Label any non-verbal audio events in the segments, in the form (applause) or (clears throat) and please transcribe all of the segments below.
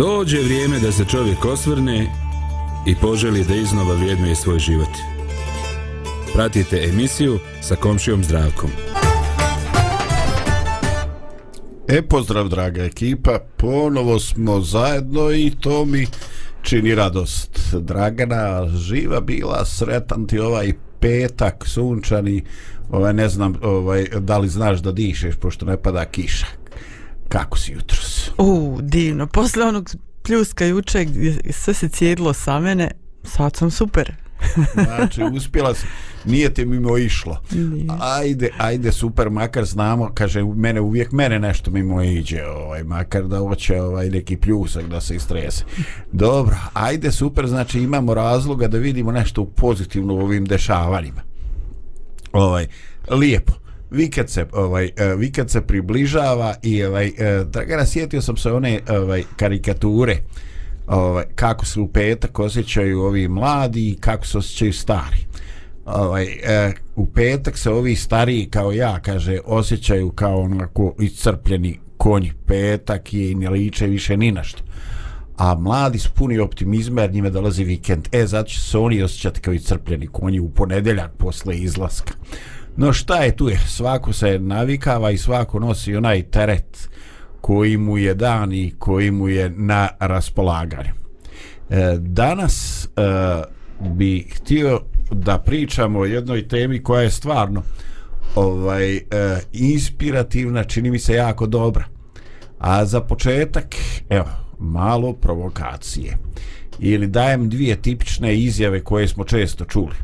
Dođe vrijeme da se čovjek osvrne i poželi da iznova vrijednuje svoj život. Pratite emisiju sa komšijom zdravkom. E, pozdrav draga ekipa, ponovo smo zajedno i to mi čini radost. Dragana, živa bila, sretan ti ovaj petak sunčani, ovaj, ne znam ovaj, da li znaš da dišeš pošto ne pada kiša. Kako si jutros? U, divno. Posle onog pljuska juče sve se cijedilo sa mene, sad sam super. (laughs) znači, uspjela si, nije ti mimo išlo. Ajde, ajde, super, makar znamo, kaže, mene uvijek mene nešto mimo iđe, ovaj, makar da hoće ovaj, neki pljusak da se istrese. Dobro, ajde, super, znači imamo razloga da vidimo nešto pozitivno u ovim dešavanjima. Ovaj, lijepo vikend se ovaj e, uh, vikend se približava i ovaj e, Dragana sjetio sam se one ovaj karikature ovaj kako se u petak osjećaju ovi mladi i kako se osjećaju stari. Ovaj e, u petak se ovi stariji kao ja kaže osjećaju kao onako iscrpljeni konji petak i ne liče više ni na što. A mladi su puni optimizma jer njime dolazi vikend. E zato će se oni osjećati kao iscrpljeni konji u ponedeljak posle izlaska. No šta je tu je, svako se navikava i svako nosi onaj teret koji mu je dan i koji mu je na raspolaganju. E, danas e, bi htio da pričamo o jednoj temi koja je stvarno ovaj e, inspirativna, čini mi se jako dobra. A za početak, evo, malo provokacije. Ili dajem dvije tipične izjave koje smo često čuli.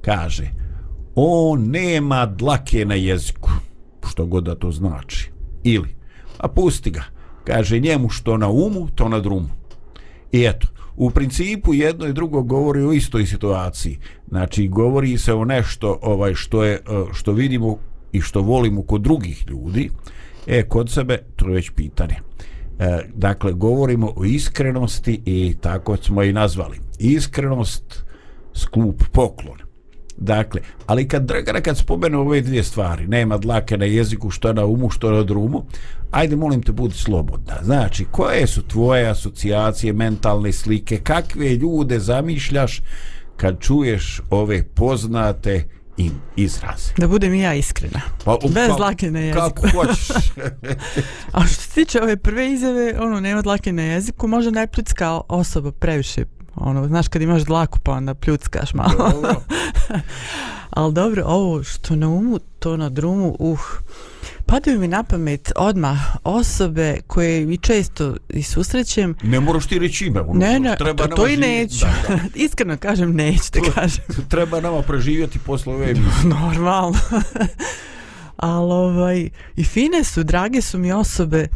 Kaže, on nema dlake na jeziku. Što god da to znači. Ili a pusti ga. Kaže njemu što na umu to na drumu. I eto u principu jedno i drugo govori o istoj situaciji. Znači govori se o nešto ovaj što je e, što vidimo i što volimo kod drugih ljudi. E kod sebe to je već pitanje. E, dakle govorimo o iskrenosti i tako smo i nazvali. Iskrenost skup poklon. Dakle, ali kad Dragana kad spomenu ove dvije stvari, nema dlake na jeziku, što na umu, što na drumu, ajde molim te budi slobodna. Znači, koje su tvoje asocijacije, mentalne slike, kakve ljude zamišljaš kad čuješ ove poznate im izraze? Da budem i ja iskrena. Pa, Bez pa, dlake na jeziku. Kako hoćeš. (laughs) A što se tiče ove prve izjave, ono, nema dlake na jeziku, može ne pljucka osoba previše ono, znaš kad imaš dlaku pa onda pljuckaš malo. Dobro. (laughs) Ali dobro, ovo što na umu, to na drumu, uh, padaju mi na pamet odmah osobe koje mi često i susrećem. Ne moraš ti reći ime. ono, Ne, ne, treba to, nama to i neću. Da, da. (laughs) Iskreno kažem, neću te kažem. (laughs) treba nama preživjeti posle ove emisije. Normalno. Ali ovaj, i fine su, drage su mi osobe,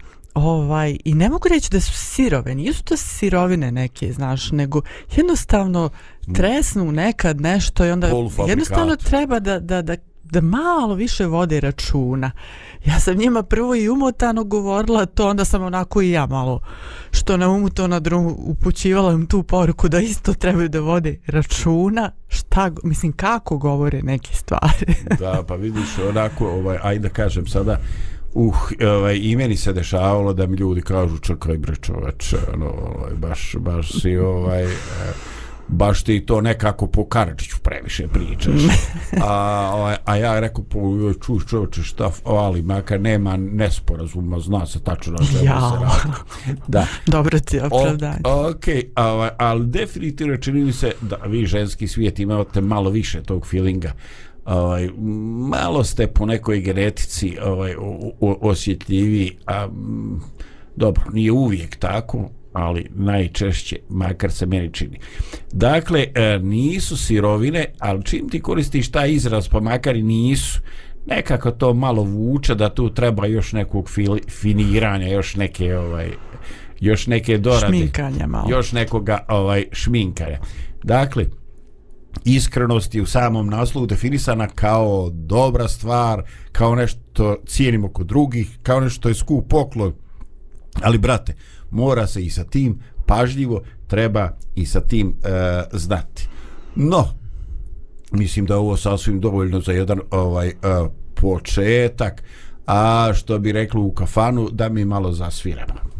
ovaj, i ne mogu reći da su sirove, nisu to sirovine neke, znaš, nego jednostavno tresnu nekad nešto i onda jednostavno treba da, da, da, da malo više vode računa. Ja sam njima prvo i umotano govorila to, onda sam onako i ja malo što na umu to na drumu upućivala im tu poruku da isto trebaju da vode računa šta, mislim kako govore neke stvari. da, pa vidiš, onako, ovaj, ajde da kažem sada, uh, ovaj, i meni se dešavalo da mi ljudi kažu, čekaj bre čoveče, ono, ovaj, baš, baš si, ovaj, eh, baš ti to nekako po Karadžiću previše pričaš. (laughs) A, ovaj, a ja rekao, po, joj, čuš čoveče, šta, ali makar nema nesporazuma, zna se tačno na čemu Jao. se radi. Da. Dobro ti je opravdanje. Ok, ali, ali definitivno čini mi se da vi ženski svijet imate malo više tog feelinga. Ovaj, malo ste po nekoj genetici ovaj, o, o, osjetljivi, a dobro, nije uvijek tako, ali najčešće, makar se meni čini. Dakle, e, nisu sirovine, ali čim ti koristiš taj izraz, pa makar i nisu, nekako to malo vuče da tu treba još nekog fili, finiranja, još neke ovaj još neke dorade. Šminkanja malo. Još nekoga ovaj šminkanja. Dakle, iskrenost je u samom naslovu definisana kao dobra stvar, kao nešto cijenimo kod drugih, kao nešto je skup poklon. Ali, brate, mora se i sa tim pažljivo, treba i sa tim e, znati. No, mislim da ovo sasvim dovoljno za jedan ovaj e, početak, a što bi rekli u kafanu, da mi malo zasviramo.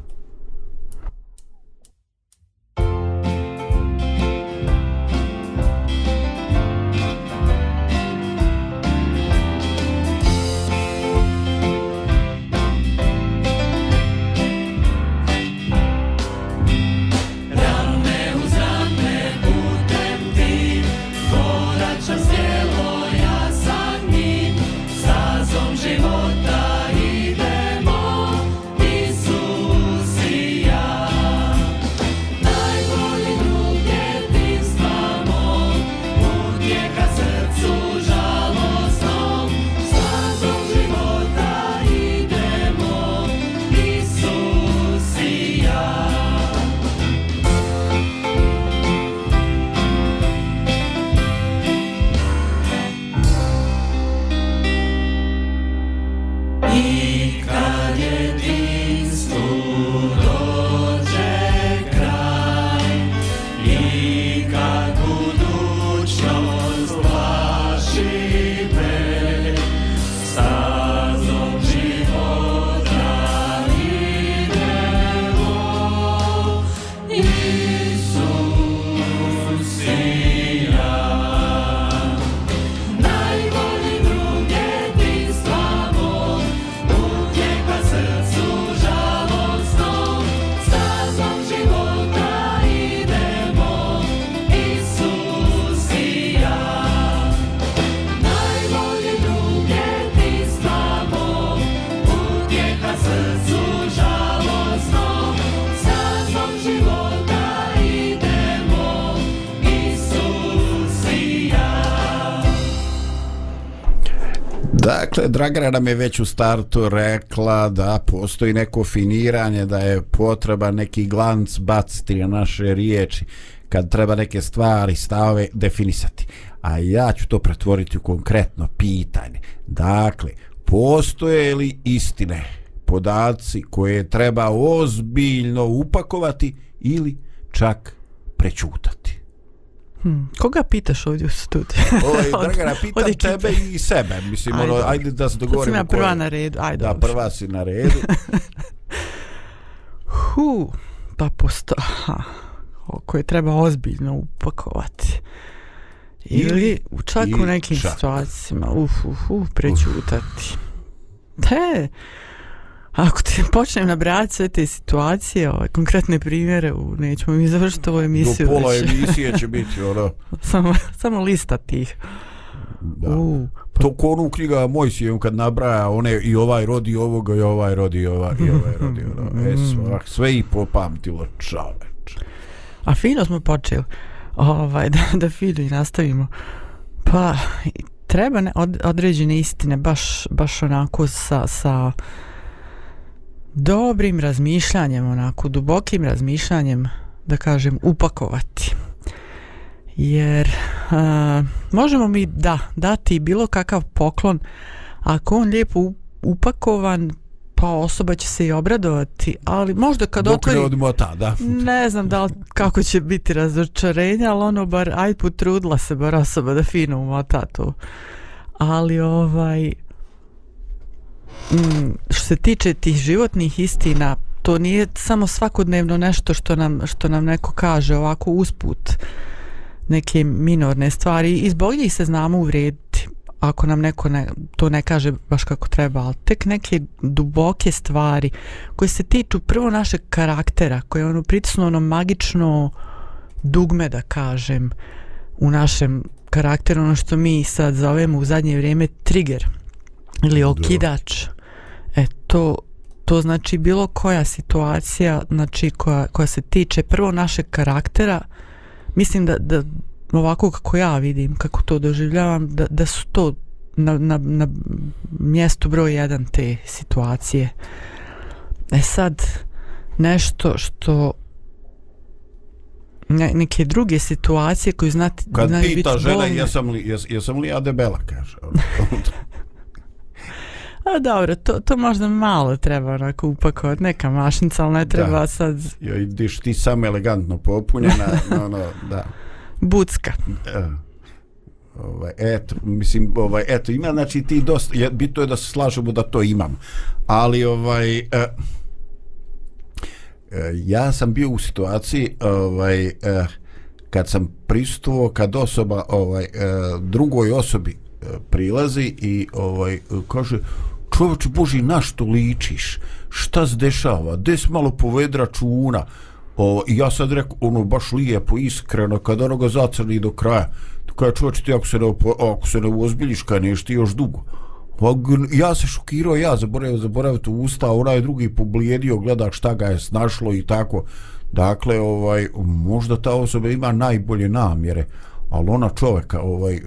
Dragana nam je već u startu rekla da postoji neko finiranje, da je potreba neki glanc baciti na naše riječi kad treba neke stvari, stave definisati. A ja ću to pretvoriti u konkretno pitanje. Dakle, postoje li istine podaci koje treba ozbiljno upakovati ili čak prećutati? Hmm. Koga pitaš ovdje u studiju? (laughs) Oj, Dragana, pitam od ekipe. tebe i sebe. Mislim, ajde, ono, ajde da se dogovorimo. sam ja prva ko je- na redu. Ajde, Da, dobro. prva si na redu. (laughs) Hu, pa posto... Aha, o- koje treba ozbiljno upakovati. Ili, Ili- u čak u nekim čak. situacijama, uf, uf, uf, prećutati. Te, ako ti (laughs) počnem nabrati sve te situacije, ovaj, konkretne primjere, u, nećemo mi završiti ovu Do emisiju. pola već. emisije će (laughs) biti, ono, samo, samo lista tih. da. U, To ko onu knjiga Mojsijem kad nabraja one i ovaj rodi ovoga i ovaj rodi ova, i ovaj rodi ono. (laughs) E, svak, sve i popamtilo čoveč. A fino smo počeli. Ovaj, da, da fino i nastavimo. Pa, treba ne, od, određene istine baš, baš onako sa, sa dobrim razmišljanjem, onako dubokim razmišljanjem, da kažem, upakovati. Jer a, možemo mi da dati bilo kakav poklon ako on lijepo upakovan pa osoba će se i obradovati ali možda kad Dok otvori ne odmota, da. ne znam da li, kako će biti razočarenja, ali ono bar, aj potrudila se bar osoba da fino umota to. Ali ovaj, mm, što se tiče tih životnih istina, to nije samo svakodnevno nešto što nam, što nam neko kaže ovako usput neke minorne stvari. I zbog njih se znamo uvrediti ako nam neko ne, to ne kaže baš kako treba, ali tek neke duboke stvari koje se tiču prvo našeg karaktera, koje je ono pritisno ono magično dugme da kažem u našem karakteru, ono što mi sad zovemo u zadnje vrijeme trigger ili okidač. E to, to znači bilo koja situacija znači koja, koja se tiče prvo našeg karaktera mislim da, da ovako kako ja vidim kako to doživljavam da, da su to na, na, na mjestu broj jedan te situacije e sad nešto što ne, neke druge situacije koje znati Kad pita žena bolne. jesam li, jes, jesam li ja debela, kaže. (laughs) (laughs) A dobro, to, to možda malo treba onako upakovati, neka mašnica, ali ne treba Da. sad Ja, ideš ti samo elegantno popunjena, (laughs) no, no, da. bucka. E, ovaj, eto, mislim, ovaj, eto, ima, znači ti dosta, je, bitno je da se slažemo da to imam, ali, ovaj, e, e, ja sam bio u situaciji, ovaj, e, kad sam pristuo, kad osoba, ovaj, e, drugoj osobi e, prilazi i, ovaj, e, kaže, čovječe Boži, na što ličiš? Šta se dešava? Des malo poved računa? O, I ja sad rekao, ono, baš lijepo, iskreno, kad onoga zacrni do kraja. Kada čovječe, ti ako se ne, opo- ako se ne uozbiljiš, kada nešto još dugo. Ja se šokirao, ja zaboravio, zaboravio to usta, onaj drugi poblijedio, gleda šta ga je snašlo i tako. Dakle, ovaj, možda ta osoba ima najbolje namjere, ali ona čovjeka ovaj, eh,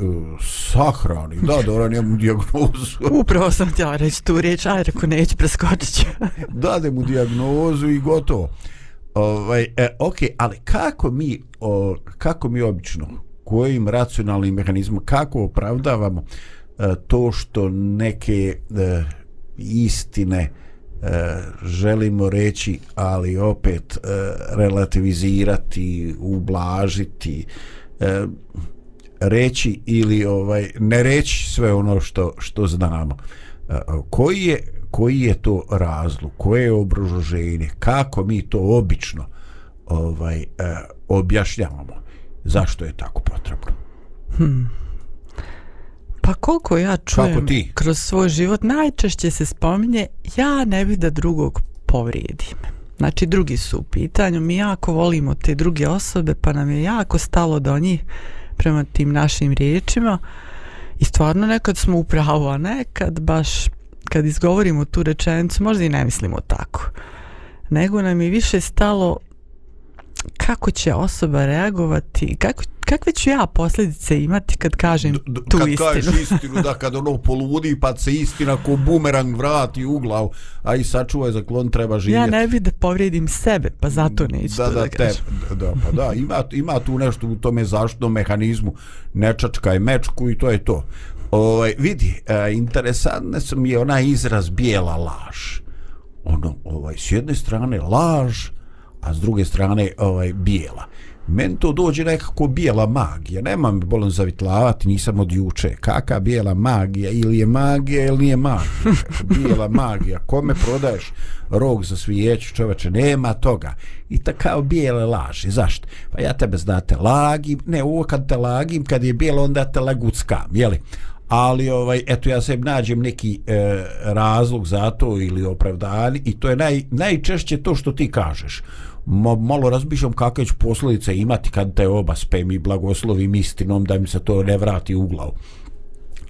sahrani, da, da ona njemu dijagnozu. (laughs) Upravo sam htjela reći tu riječ, aj reko neću, preskočit ću. (laughs) dade mu dijagnozu i gotovo. Ovaj, e, ok, ali kako mi, o, kako mi obično, kojim racionalnim mehanizmom, kako opravdavamo e, to što neke e, istine e, želimo reći, ali opet e, relativizirati, ublažiti, e, reći ili ovaj ne reći sve ono što što znamo. E, koji je koji je to razlog, koje je obrazloženje, kako mi to obično ovaj e, objašnjavamo zašto je tako potrebno. Pa koliko ja čujem ti? kroz svoj život, najčešće se spominje ja ne bih da drugog povrijedim. Znači drugi su u pitanju, mi jako volimo te druge osobe pa nam je jako stalo do njih prema tim našim riječima i stvarno nekad smo u pravu, a nekad baš kad izgovorimo tu rečenicu možda i ne mislimo tako. Nego nam je više stalo kako će osoba reagovati, kako, kakve ću ja posljedice imati kad kažem D- tu kad istinu? kažeš (laughs) istinu, da kad ono poludi pa se istina ko bumerang vrati u glavu, a i sačuvaj za klon treba živjeti. ja ne bi da povrijedim sebe, pa zato neću da, to da, da, te, kažem. da, pa da, ima, ima tu nešto u tome zaštitnom mehanizmu, nečačka i mečku i to je to. Ovaj, vidi, e, interesantne su mi je onaj izraz bijela laž. Ono, ovaj, s jedne strane laž, a s druge strane ovaj, bijela. Meni to dođe nekako bijela magija. Nemam bolan zavitlavati, nisam od juče. Kaka bijela magija? Ili je magija ili nije magija? bijela magija. Kome prodaješ rog za svijeću čoveče? Nema toga. I ta kao bijele laži. Zašto? Pa ja tebe znate lagim. Ne, ovo kad te lagim, kad je bijelo, onda te laguckam. Jeli? ali ovaj eto ja se nađem neki e, razlog za to ili opravdanje i to je naj, najčešće to što ti kažeš Mo, malo razmišljam kakve će posljedice imati kad te oba spem i blagoslovim istinom da mi se to ne vrati u glavu.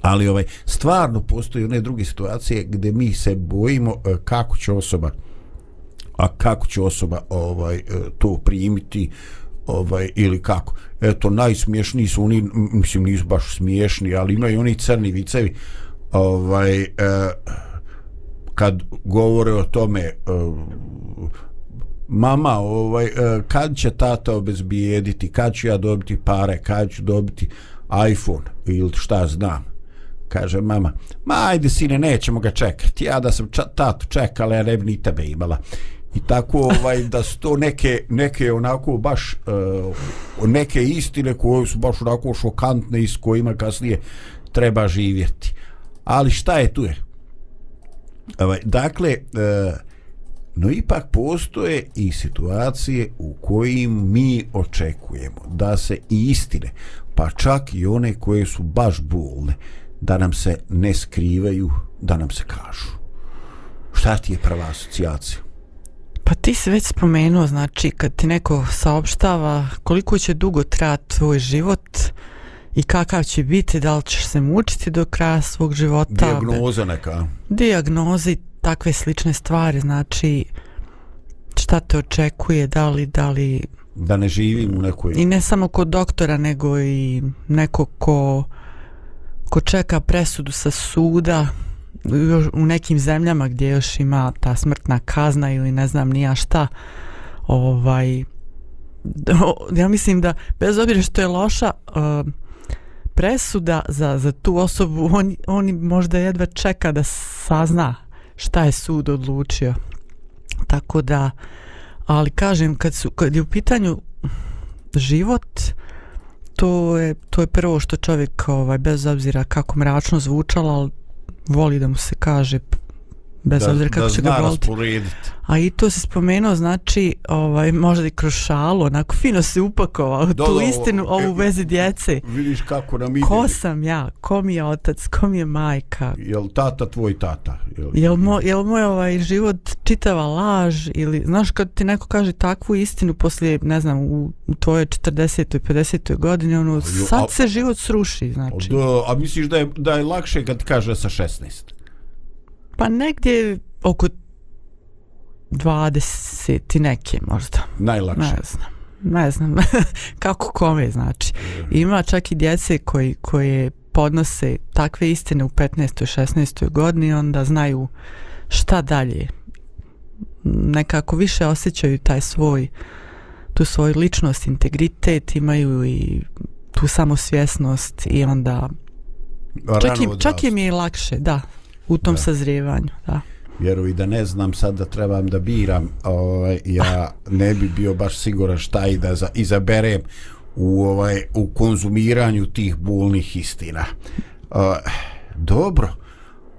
Ali ovaj stvarno postoji one druge situacije gdje mi se bojimo e, kako će osoba a kako će osoba ovaj e, to primiti ovaj ili kako. Eto najsmiješniji su oni mislim nisu baš smiješni ali imaju oni crni vicevi ovaj eh, kad govore o tome eh, mama ovaj e, kad će tata obezbijediti? Kad ću ja dobiti pare? Kad ću dobiti iPhone? Ili šta znam. Kaže mama ma ajde sine nećemo ga čekati ja da sam ča, tatu čekala ja ne bi ni tebe imala. I tako ovaj da su to neke neke onako baš uh, neke istine koje su baš onako šokantne i s kojima kasnije treba živjeti. Ali šta je tu je? Ovaj, dakle uh, no ipak postoje i situacije u kojim mi očekujemo da se i istine pa čak i one koje su baš bolne da nam se ne skrivaju da nam se kažu šta ti je prva asocijacija Pa ti si već spomenuo, znači kad ti neko saopštava koliko će dugo trajati tvoj život i kakav će biti, da li ćeš se mučiti do kraja svog života. dijagnoza neka Dijagnoze i takve slične stvari, znači šta te očekuje, da li, da li, da ne živim u nekoj i ne samo kod doktora, nego i neko ko, ko čeka presudu sa suda, još u nekim zemljama gdje još ima ta smrtna kazna ili ne znam nija šta ovaj (laughs) ja mislim da bez obzira što je loša uh, presuda za, za tu osobu on, on možda jedva čeka da sazna šta je sud odlučio. Tako da ali kažem kad, su, kad je u pitanju život to je, to je prvo što čovjek ovaj, bez obzira kako mračno zvučalo ali voli da mu se kaže bez da, obzira kako da će ga voliti. A i to se spomenuo, znači, ovaj, možda i kroz šalu, onako fino se upakovao Da, tu da, istinu o- e, ovu vezi djece. vidiš kako nam ide Ko sam ja? Ko mi je otac? Ko mi je majka? jel tata tvoj tata jel, Jel, mo, jel moj ovaj život čitava laž ili znaš kad ti neko kaže takvu istinu poslije ne znam u, u tvojoj 40. 50. godini ono sad a- se život sruši znači Da, a misliš da je, da je lakše kad kaže sa 16 pa negdje oko 20 i neke možda. Najlakše. Ne znam ne znam. (laughs) Kako kome znači. Ima čak i djece koji koje podnose takve istine u 15. 16. godini onda znaju šta dalje. Nekako više osjećaju taj svoj tu svoju ličnost, integritet imaju i tu samosvjesnost i onda čak, im, Rano čak im je i lakše da u tom Da. sazrijevanju da. vjeruj da ne znam sad da trebam da biram ovaj, ja ne bi bio baš siguran šta i da za, izaberem u ovaj u konzumiranju tih bolnih istina uh, dobro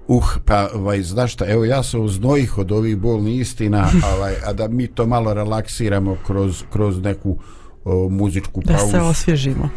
Uh, pa, ovaj, znaš šta, evo ja se uznojih od ovih bolnih istina, (laughs) ovaj, a da mi to malo relaksiramo kroz, kroz neku o, muzičku da pauzu. se osvježimo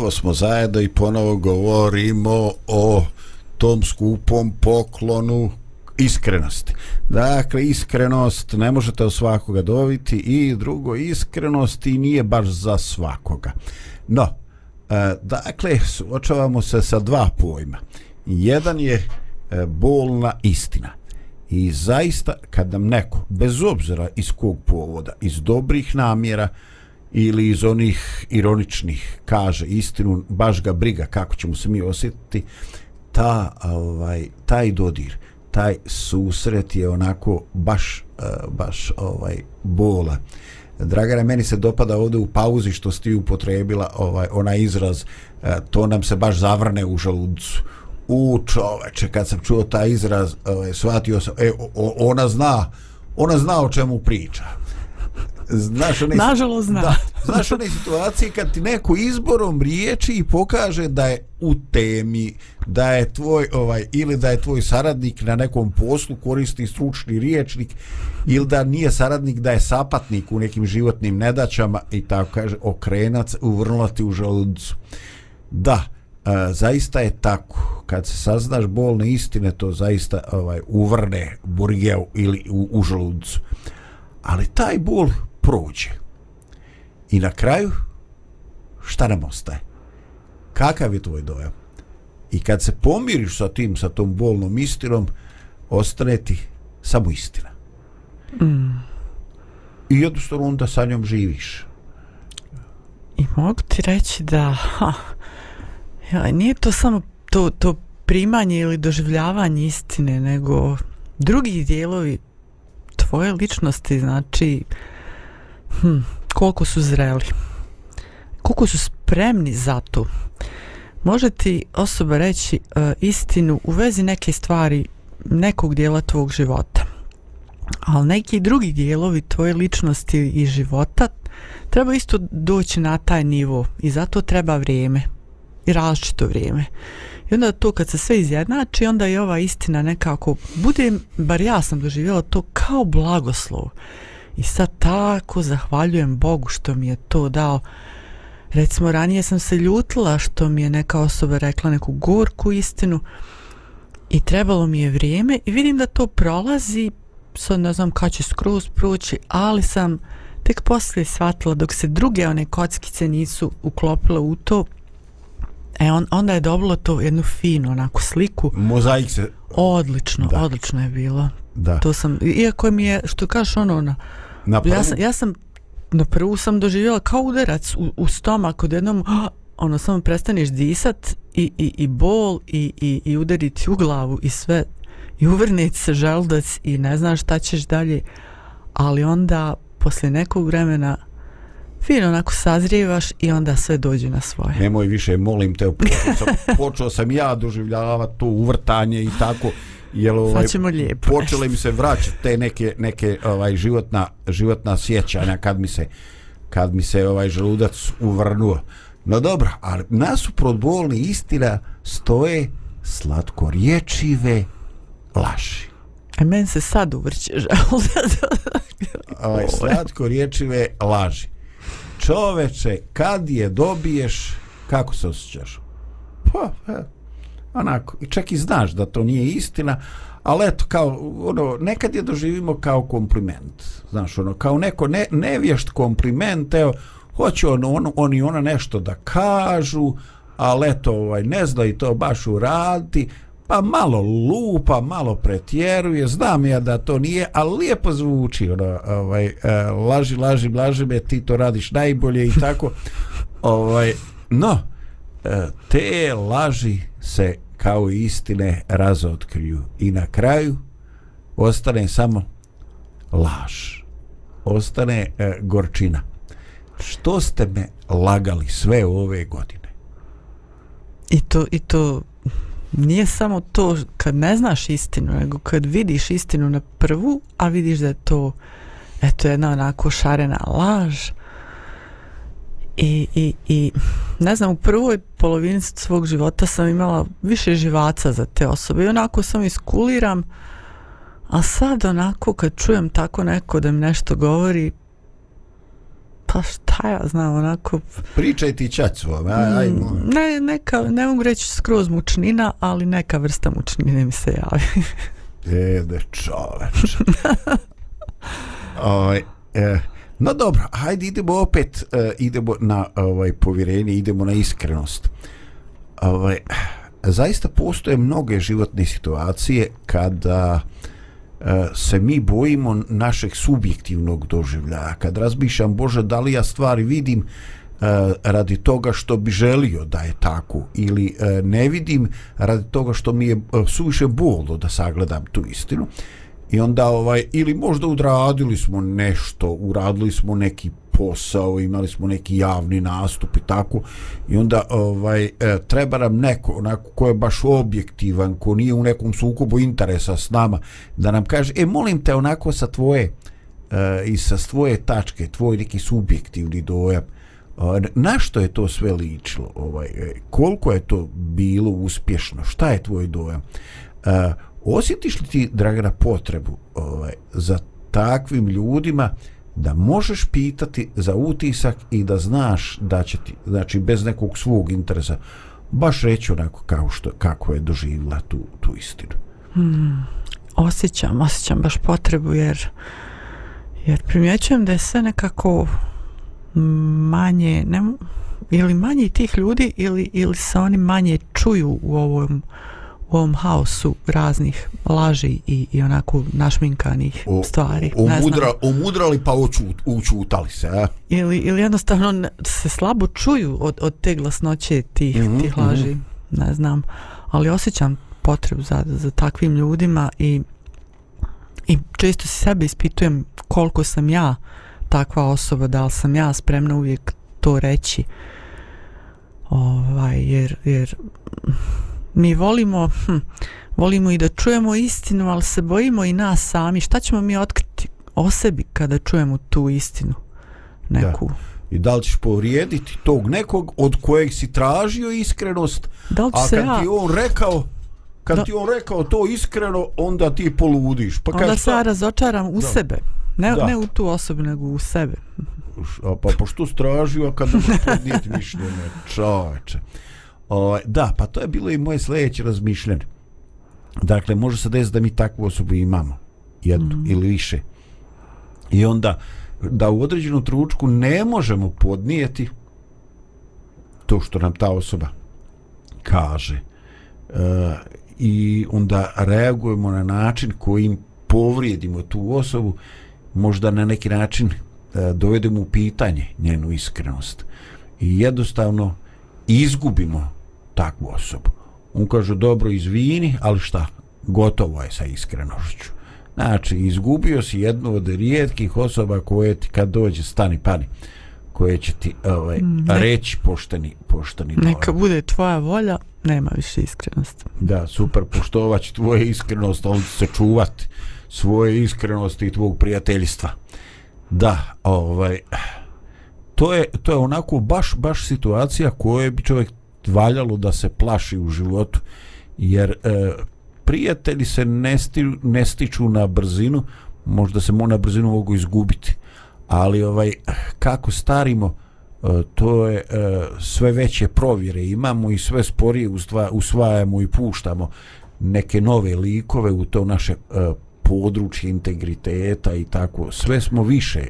ponovo smo zajedno i ponovo govorimo o tom skupom poklonu iskrenosti. Dakle, iskrenost ne možete od svakoga dobiti i drugo, iskrenost i nije baš za svakoga. No, e, dakle, suočavamo se sa dva pojma. Jedan je e, bolna istina. I zaista, kad nam neko, bez obzira iz kog povoda, iz dobrih namjera, ili iz onih ironičnih kaže istinu, baš ga briga kako ćemo se mi osjetiti, ta, ovaj, taj dodir, taj susret je onako baš, eh, baš ovaj bola. Dragana, meni se dopada ovdje u pauzi što si ti upotrebila ovaj, onaj izraz, eh, to nam se baš zavrne u žaludcu. U čoveče, kad sam čuo taj izraz, ovaj, shvatio sam, e, o, ona zna, ona zna o čemu priča znaš one, Nažalost zna. Da, znaš one situacije kad ti neko izborom riječi i pokaže da je u temi, da je tvoj ovaj ili da je tvoj saradnik na nekom poslu koristi stručni riječnik ili da nije saradnik da je sapatnik u nekim životnim nedaćama i tako kaže okrenac uvrnuti u želucu. Da, a, zaista je tako. Kad se saznaš bolne istine, to zaista ovaj uvrne burgev ili u, u želucu. Ali taj bol prođe. I na kraju, šta nam ostaje? Kakav je tvoj dojam? I kad se pomiriš sa tim, sa tom bolnom istinom, ostane ti samo istina. Mm. I jednostavno onda sa njom živiš. I mogu ti reći da ha, ja, nije to samo to, to primanje ili doživljavanje istine, nego drugi dijelovi tvoje ličnosti, znači hm, koliko su zreli, koliko su spremni za to. Može ti osoba reći uh, istinu u vezi neke stvari nekog dijela tvog života. Ali neki drugi dijelovi tvoje ličnosti i života treba isto doći na taj nivo i zato treba vrijeme i različito vrijeme. I onda to kad se sve izjednači, onda je ova istina nekako, bude, bar ja sam doživjela to kao blagoslov. I sad tako zahvaljujem Bogu što mi je to dao. Recimo, ranije sam se ljutila što mi je neka osoba rekla neku gorku istinu i trebalo mi je vrijeme i vidim da to prolazi, sad ne znam kada će skroz proći, ali sam tek poslije shvatila dok se druge one kockice nisu uklopile u to, e on, onda je dobilo to jednu finu onako sliku. Mozaik se... Odlično, Da. odlično je bilo. Da. To sam, iako mi je, što kažeš ono, na, Na prvu, ja sam, ja sam na prvu sam doživjela kao udarac u, u stomak od jednom ono samo prestaneš disat i, i, i bol i, i, i udariti u glavu i sve i uvrniti se želudac i ne znaš šta ćeš dalje. Ali onda poslije nekog vremena fino onako sazrijevaš i onda sve dođe na svoje. Nemoj više, molim te, počeo sam, počeo sam ja doživljavati to uvrtanje i tako, jel ovaj, lijepo počele mi se vraćati te neke neke ovaj životna životna sjećanja kad mi se kad mi se ovaj želudac uvrnuo. No dobro, ali nasuprot bolni istina stoje slatko riječive laži. a meni se sad uvrće želudac (laughs) Ovaj slatko riječive laži. Čoveče, kad je dobiješ, kako se osjećaš? Pa, e, onako, i čak i znaš da to nije istina, ali eto, kao, ono, nekad je doživimo kao kompliment, znaš, ono, kao neko ne, nevješt kompliment, evo, hoće on, on, on i ona nešto da kažu, ali eto, ovaj, ne zna i to baš uraditi, pa malo lupa, malo pretjeruje, znam ja da to nije, ali lijepo zvuči, ono, ovaj, e, laži, laži, laži me, ti to radiš najbolje i tako, (laughs) ovaj, no, E, te laži se kao istine razotkriju. I na kraju ostane samo laž. Ostane e, gorčina. Što ste me lagali sve ove godine? I to, I to nije samo to kad ne znaš istinu, nego kad vidiš istinu na prvu, a vidiš da je to eto jedna onako šarena laž. I, i, i ne znam, u prvoj polovini svog života sam imala više živaca za te osobe i onako sam iskuliram, a sad onako kad čujem tako neko da mi nešto govori, pa šta ja znam, onako, Pričaj ti čać svome, aj, aj, mm, ne, neka, ne mogu reći skroz mučnina, ali neka vrsta mučnine mi se javi. Ede čoveč. (laughs) Oj, e, no dobro, hajde idemo opet, uh, idemo na ovaj povjerenje, idemo na iskrenost. Ovaj, zaista postoje mnoge životne situacije kada uh, se mi bojimo našeg subjektivnog doživljaja. Kad razmišljam, Bože, da li ja stvari vidim uh, radi toga što bi želio da je tako ili uh, ne vidim radi toga što mi je uh, suviše bolno da sagledam tu istinu i onda ovaj ili možda udradili smo nešto uradili smo neki posao imali smo neki javni nastup i tako. I onda ovaj e, treba nam neko onako ko je baš objektivan ko nije u nekom sukobu interesa s nama da nam kaže e molim te onako sa tvoje e, i sa tvoje tačke tvoj neki subjektivni dojam e, na što je to sve ličilo? Ovaj e, koliko je to bilo uspješno? Šta je tvoj dojam? Uh, osjetiš li ti Dragana potrebu ovaj za takvim ljudima da možeš pitati za utisak i da znaš da će ti znači bez nekog svog interesa baš reći onako kao što kako je doživjela tu tu istinu? Hmm, osjećam, osjećam baš potrebu jer jer primjećujem da je sve nekako manje ne, ili manje tih ljudi ili, ili se oni manje čuju u ovom u ovom haosu raznih laži i, i onako našminkanih O- stvari. o, ne znam. omudra, omudrali pa očut, učutali se a? Ili, ili jednostavno se slabo čuju od, od te glasnoće tih, mm Mhm, -hmm, tih laži, ne znam. Ali osjećam potrebu za, za takvim ljudima i, i često se sebe ispitujem koliko sam ja takva osoba, da li sam ja spremna uvijek to reći. Ovaj, jer, jer mi volimo, hm, volimo i da čujemo istinu, ali se bojimo i nas sami. Šta ćemo mi otkriti o sebi kada čujemo tu istinu? Neku. i da li ćeš povrijediti tog nekog od kojeg si tražio iskrenost Da li a se kad ja, ti on rekao kad Da. ti on rekao to iskreno onda ti poludiš pa onda se ja razočaram u Da. sebe. Ne, Da. ne u tu osobu, nego u sebe. a pa pošto si tražio a kad ne podnijeti mišljenje (laughs) čoveče Ovaj, da, pa to je bilo i moje sljedeće razmišljanje. Dakle, može se desiti da mi takvu osobu imamo, jednu mm. ili više. I onda, da u određenom tručku ne možemo podnijeti to što nam ta osoba kaže. E, I onda reagujemo na način kojim povrijedimo tu osobu, možda na neki način e, dovedemo u pitanje njenu iskrenost. I jednostavno izgubimo takvu osobu. On kaže, dobro, izvini, ali šta? Gotovo je sa iskrenošću. Znači, izgubio si jednu od rijetkih osoba koje ti kad dođe stani pani koje će ti ovaj, Ne- reći pošteni, pošteni dojam. Neka bude tvoja volja, nema više iskrenosti. Da, super, poštovat će tvoje iskrenost, ali će se čuvati svoje iskrenosti i tvog prijateljstva. Da, ovaj, to je, to je onako baš, baš situacija koje bi čovjek valjalo da se plaši u životu, jer e, prijatelji se ne, sti, ne stiču na brzinu, možda se mo na brzinu mogu izgubiti, ali ovaj kako starimo, e, to je e, sve veće provjere imamo i sve sporije ustva, usvajamo i puštamo neke nove likove u to naše e, područje integriteta i tako. Sve smo više e,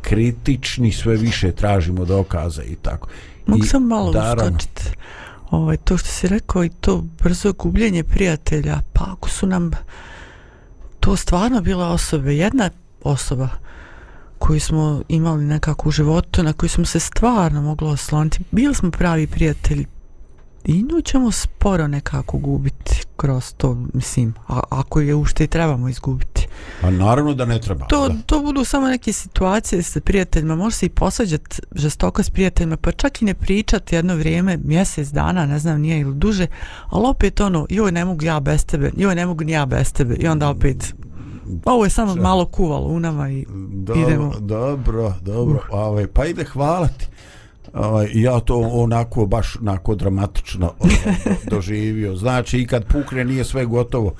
kritični sve više tražimo dokaza i tako. Mogu sam malo uskočiti. Ovaj, to što si rekao i to brzo gubljenje prijatelja, pa ako su nam to stvarno bila osobe, jedna osoba koju smo imali nekako u životu, na koju smo se stvarno moglo osloniti, bili smo pravi prijatelji i nju ćemo sporo nekako gubiti kroz to, mislim, a, ako je ušte i trebamo izgubiti. a naravno da ne treba To, da. to budu samo neke situacije sa prijateljima, može se i posvađati žestoko s prijateljima, pa čak i ne pričati jedno vrijeme, mjesec dana, ne znam, nije ili duže, ali opet ono, joj ne mogu ja bez tebe, joj ne mogu ni ja bez tebe, i onda opet, ovo je samo malo kuvalo u nama i Dobro, idemo. dobro, dobro. Ovaj, pa ide hvalati. Ovaj, ja to onako baš onako dramatično ovaj, do- (laughs) doživio. Znači i kad pukne nije sve gotovo.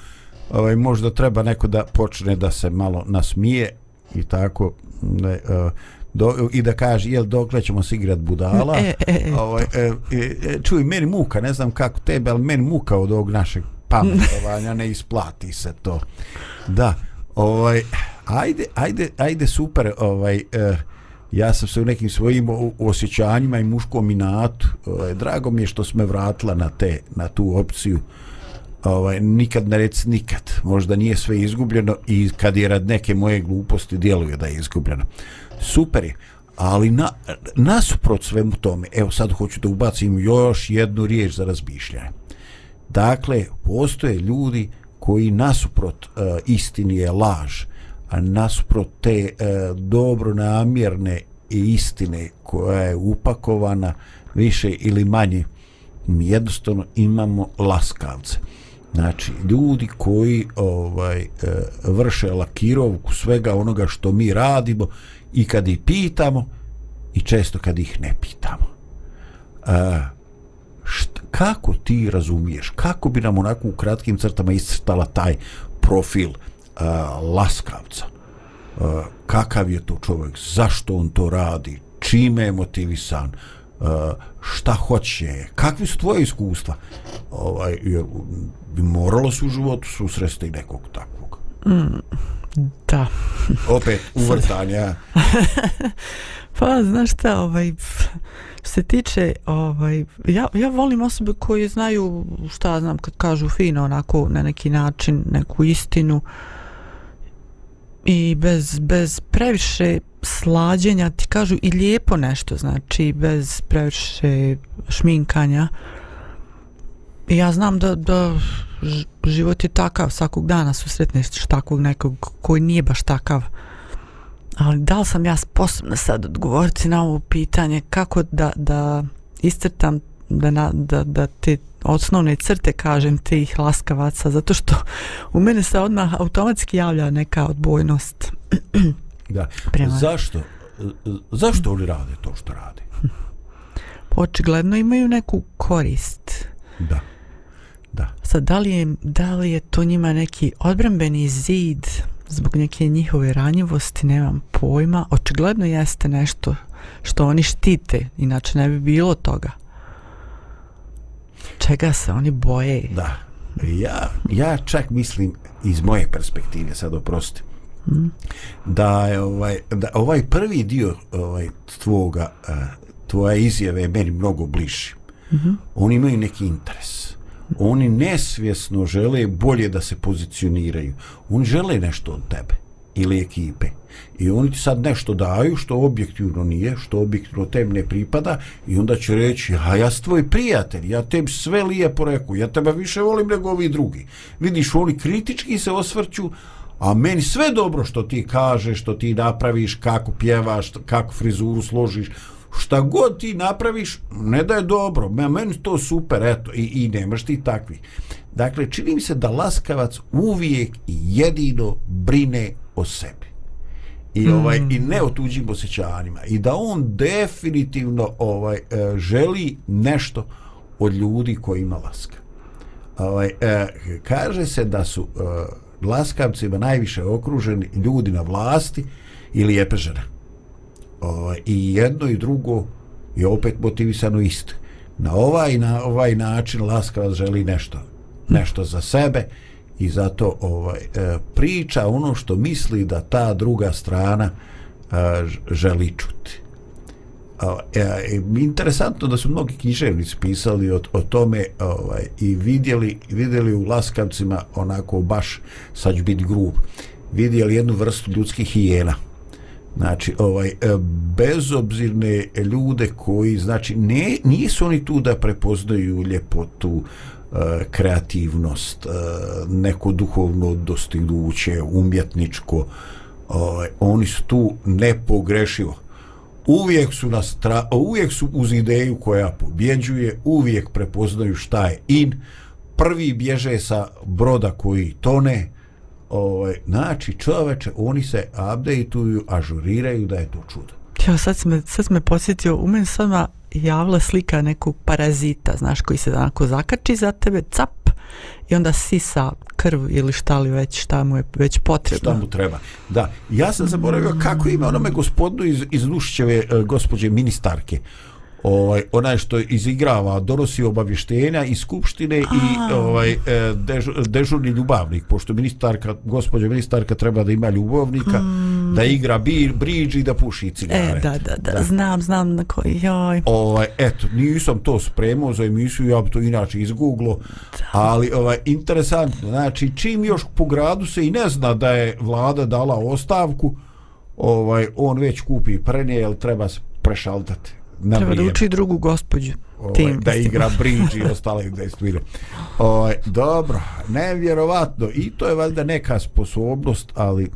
Ovaj, možda treba neko da počne da se malo nasmije i tako. Ne, uh, do, i da kaže jel dokle ćemo se igrat budala E, e, e, ovaj, e, e, e, čuj meni muka ne znam kako tebe ali meni muka od ovog našeg pametovanja ne isplati se to da ovaj ajde ajde ajde super ovaj e, ja sam se u nekim svojim osjećanjima i muškom inatu ovaj, drago mi je što smo vratila na te na tu opciju. Ovaj, nikad ne reci nikad. Možda nije sve izgubljeno i kad je rad neke moje gluposti djeluje da je izgubljeno. Super je ali na, nasuprot svemu tome evo sad hoću da ubacim još jednu riječ za razmišljanje. Dakle postoje ljudi koji nasuprot uh, istini je laž. uh, nasprot te e, dobro namjerne i istine koja je upakovana više ili manje mi jednostavno imamo laskavce. Znači ljudi koji ovaj e, vrše lakirovku svega onoga što mi radimo i kad ih pitamo i često kad ih ne pitamo. E, št, kako ti razumiješ kako bi nam onako u kratkim crtama iscrtala taj profil laskavca e, kakav je to čovjek zašto on to radi čime je motivisan uh, šta hoće, kakvi su tvoje iskustva, ovaj, jer bi moralo se u životu susresti nekog takvog. Da. Opet, uvrtanja. (laughs) Pa, znaš šta, ovaj, se tiče, ovaj, ja, ja volim osobe koje znaju, šta znam, kad kažu fino, onako, na neki način, neku istinu i bez, bez previše slađenja ti kažu i lijepo nešto, znači, bez previše šminkanja. I ja znam da, da život je takav, svakog dana susretneš takvog nekog koji nije baš takav ali da li sam ja sposobna sad odgovoriti na ovo pitanje kako da, da iscrtam da, na, da, da te osnovne crte kažem tih laskavaca zato što u mene se odmah automatski javlja neka odbojnost (clears throat) Da. Prema- Zašto? Zašto oni rade to što rade? (laughs) očigledno imaju neku korist Da. Da. sad da li je, da li je to njima neki odbrambeni zid zbog neke njihove ranjivosti nemam pojma očigledno jeste nešto što oni štite inače ne bi bilo toga čega se oni boje Da. Ja, ja čak mislim iz moje perspektive sad oprosti da je ovaj da ovaj prvi dio ovaj tvoga uh, tvoje izjave je meni mnogo bliži. Mm -hmm. Oni imaju neki interes. Oni nesvjesno žele bolje da se pozicioniraju. Oni žele nešto od tebe ili ekipe. I oni ti sad nešto daju što objektivno nije, što objektivno tem ne pripada i onda će reći, a ja sam tvoj prijatelj, ja tebi sve lijepo reku, ja tebe više volim nego ovi drugi. Vidiš, oni kritički se osvrću, a meni sve dobro što ti kažeš, što ti napraviš, kako pjevaš, kako frizuru složiš, šta god ti napraviš, ne da je dobro, meni to super, eto, i, i nemaš ti takvi. Dakle, čini mi se da laskavac uvijek i jedino brine o sebi. I ovaj i ne o tuđim osjećanjima i da on definitivno ovaj e, želi nešto od ljudi kojima laska. Ovaj e, kaže se da su e, laskavcima najviše okruženi ljudi na vlasti ili žene. Ovaj, I jedno i drugo je opet motivisano isto. Na ovaj, na ovaj način laskavac želi nešto. Nešto za sebe i zato ovaj e, priča ono što misli da ta druga strana e, želi čuti. E, e, interesantno da su mnogi književnici pisali o, o tome ovaj, i vidjeli, vidjeli u laskavcima onako baš, sad ću biti grub, vidjeli jednu vrstu ljudskih hijena. Znači, ovaj, bezobzirne ljude koji, znači, ne, nisu oni tu da prepoznaju ljepotu, E, kreativnost, e, neko duhovno dostignuće, umjetničko, ovaj, oni su tu nepogrešivo. Uvijek su na stra, uvijek su uz ideju koja pobjeđuje, uvijek prepoznaju šta je in, prvi bježe sa broda koji tone, ovaj, znači čoveče, oni se updateuju, ažuriraju da je to čudo. Ja, sad si me, sad si me posjetio, u meni sad javila slika nekog parazita, znaš, koji se onako zakači za tebe, cap, i onda sisa krv ili šta li već, šta mu je već potrebno. šta mu treba. Da, ja sam zaboravio kako ima onome gospodu iz, iz Nušićeve e, gospođe ministarke. Ovaj, onaj što izigrava, donosi obavještenja iz skupštine i ovaj, e, dež, dežurni ljubavnik, pošto ministarka, gospođa ministarka treba da ima ljubavnika, mm. da igra bir, bridž i da puši cigare. E, da, da, da, da, znam, znam na koji, joj. Ovaj, eto, nisam to spremao za emisiju, ja bi to inače izgooglo, ali ovaj, interesantno, znači, čim još po gradu se i ne zna da je vlada dala ostavku, ovaj, on već kupi prenje, jer treba se prešaltati na Treba vrijeme. da uči drugu gospođu. Ovaj, tim da igra (laughs) bridge i ostale da istvire. Ovaj, dobro, nevjerovatno. I to je valjda neka sposobnost, ali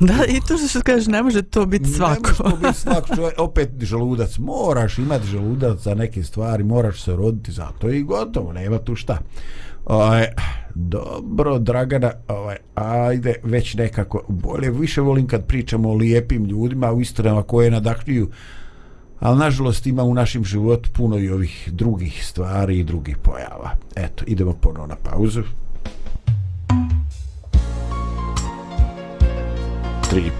Da, i to što kažeš, ne može to biti Ne svako. može to biti (laughs) svako čovjek, opet želudac, moraš imati želudac za neke stvari, moraš se roditi za to i gotovo, nema tu šta. Ovaj, dobro, Dragana, ovaj, ajde, već nekako, bolje, više volim kad pričamo o lijepim ljudima, u istinama koje nadahnjuju, ali nažalost ima u našim životu puno i ovih drugih stvari i drugih pojava. Eto, idemo ponovo na pauzu. Tri i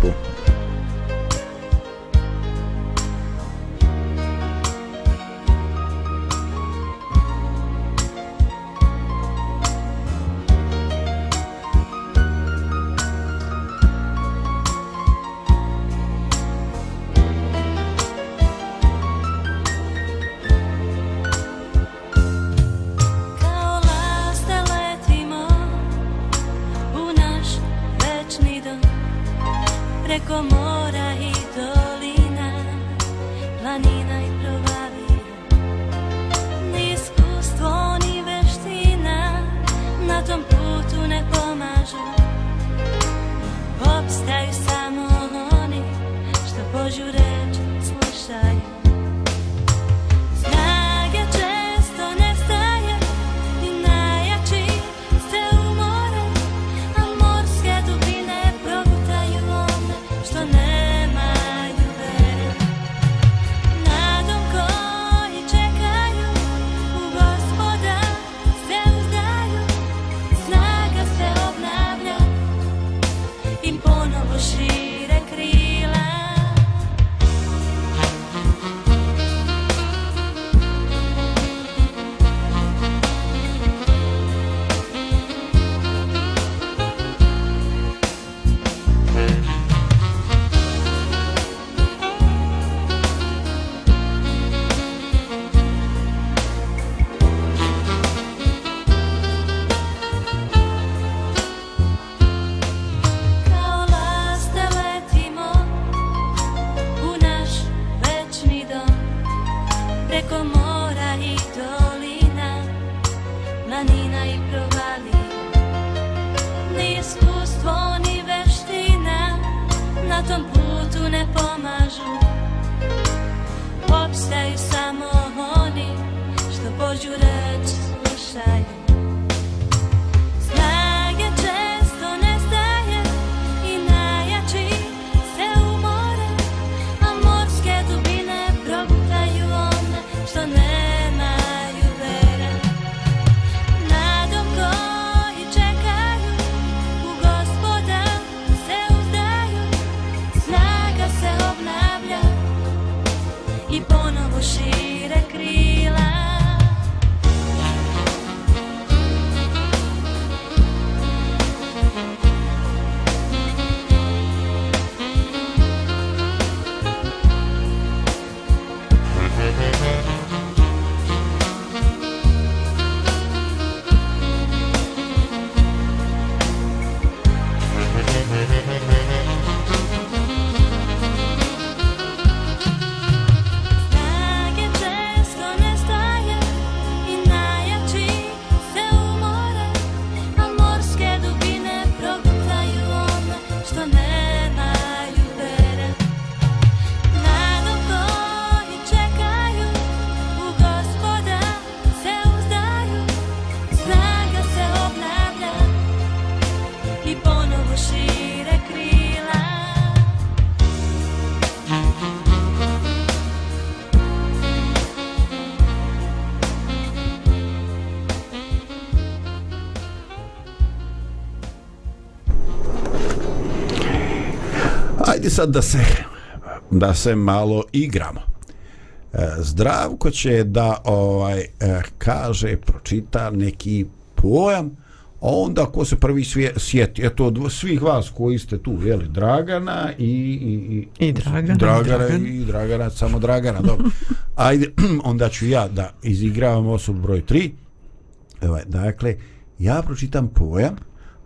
sad da se da se malo igramo. E, Zdravko će da ovaj e, kaže, pročita neki pojam, a onda ko se prvi svije, sjeti, eto od svih vas koji ste tu, jeli, Dragana i... I, I Dragana, Dragana Dragan. i Dragana, samo Dragana, dobro. Ajde, (clears throat) onda ću ja da izigravam osobu broj 3. Evo, dakle, ja pročitam pojam,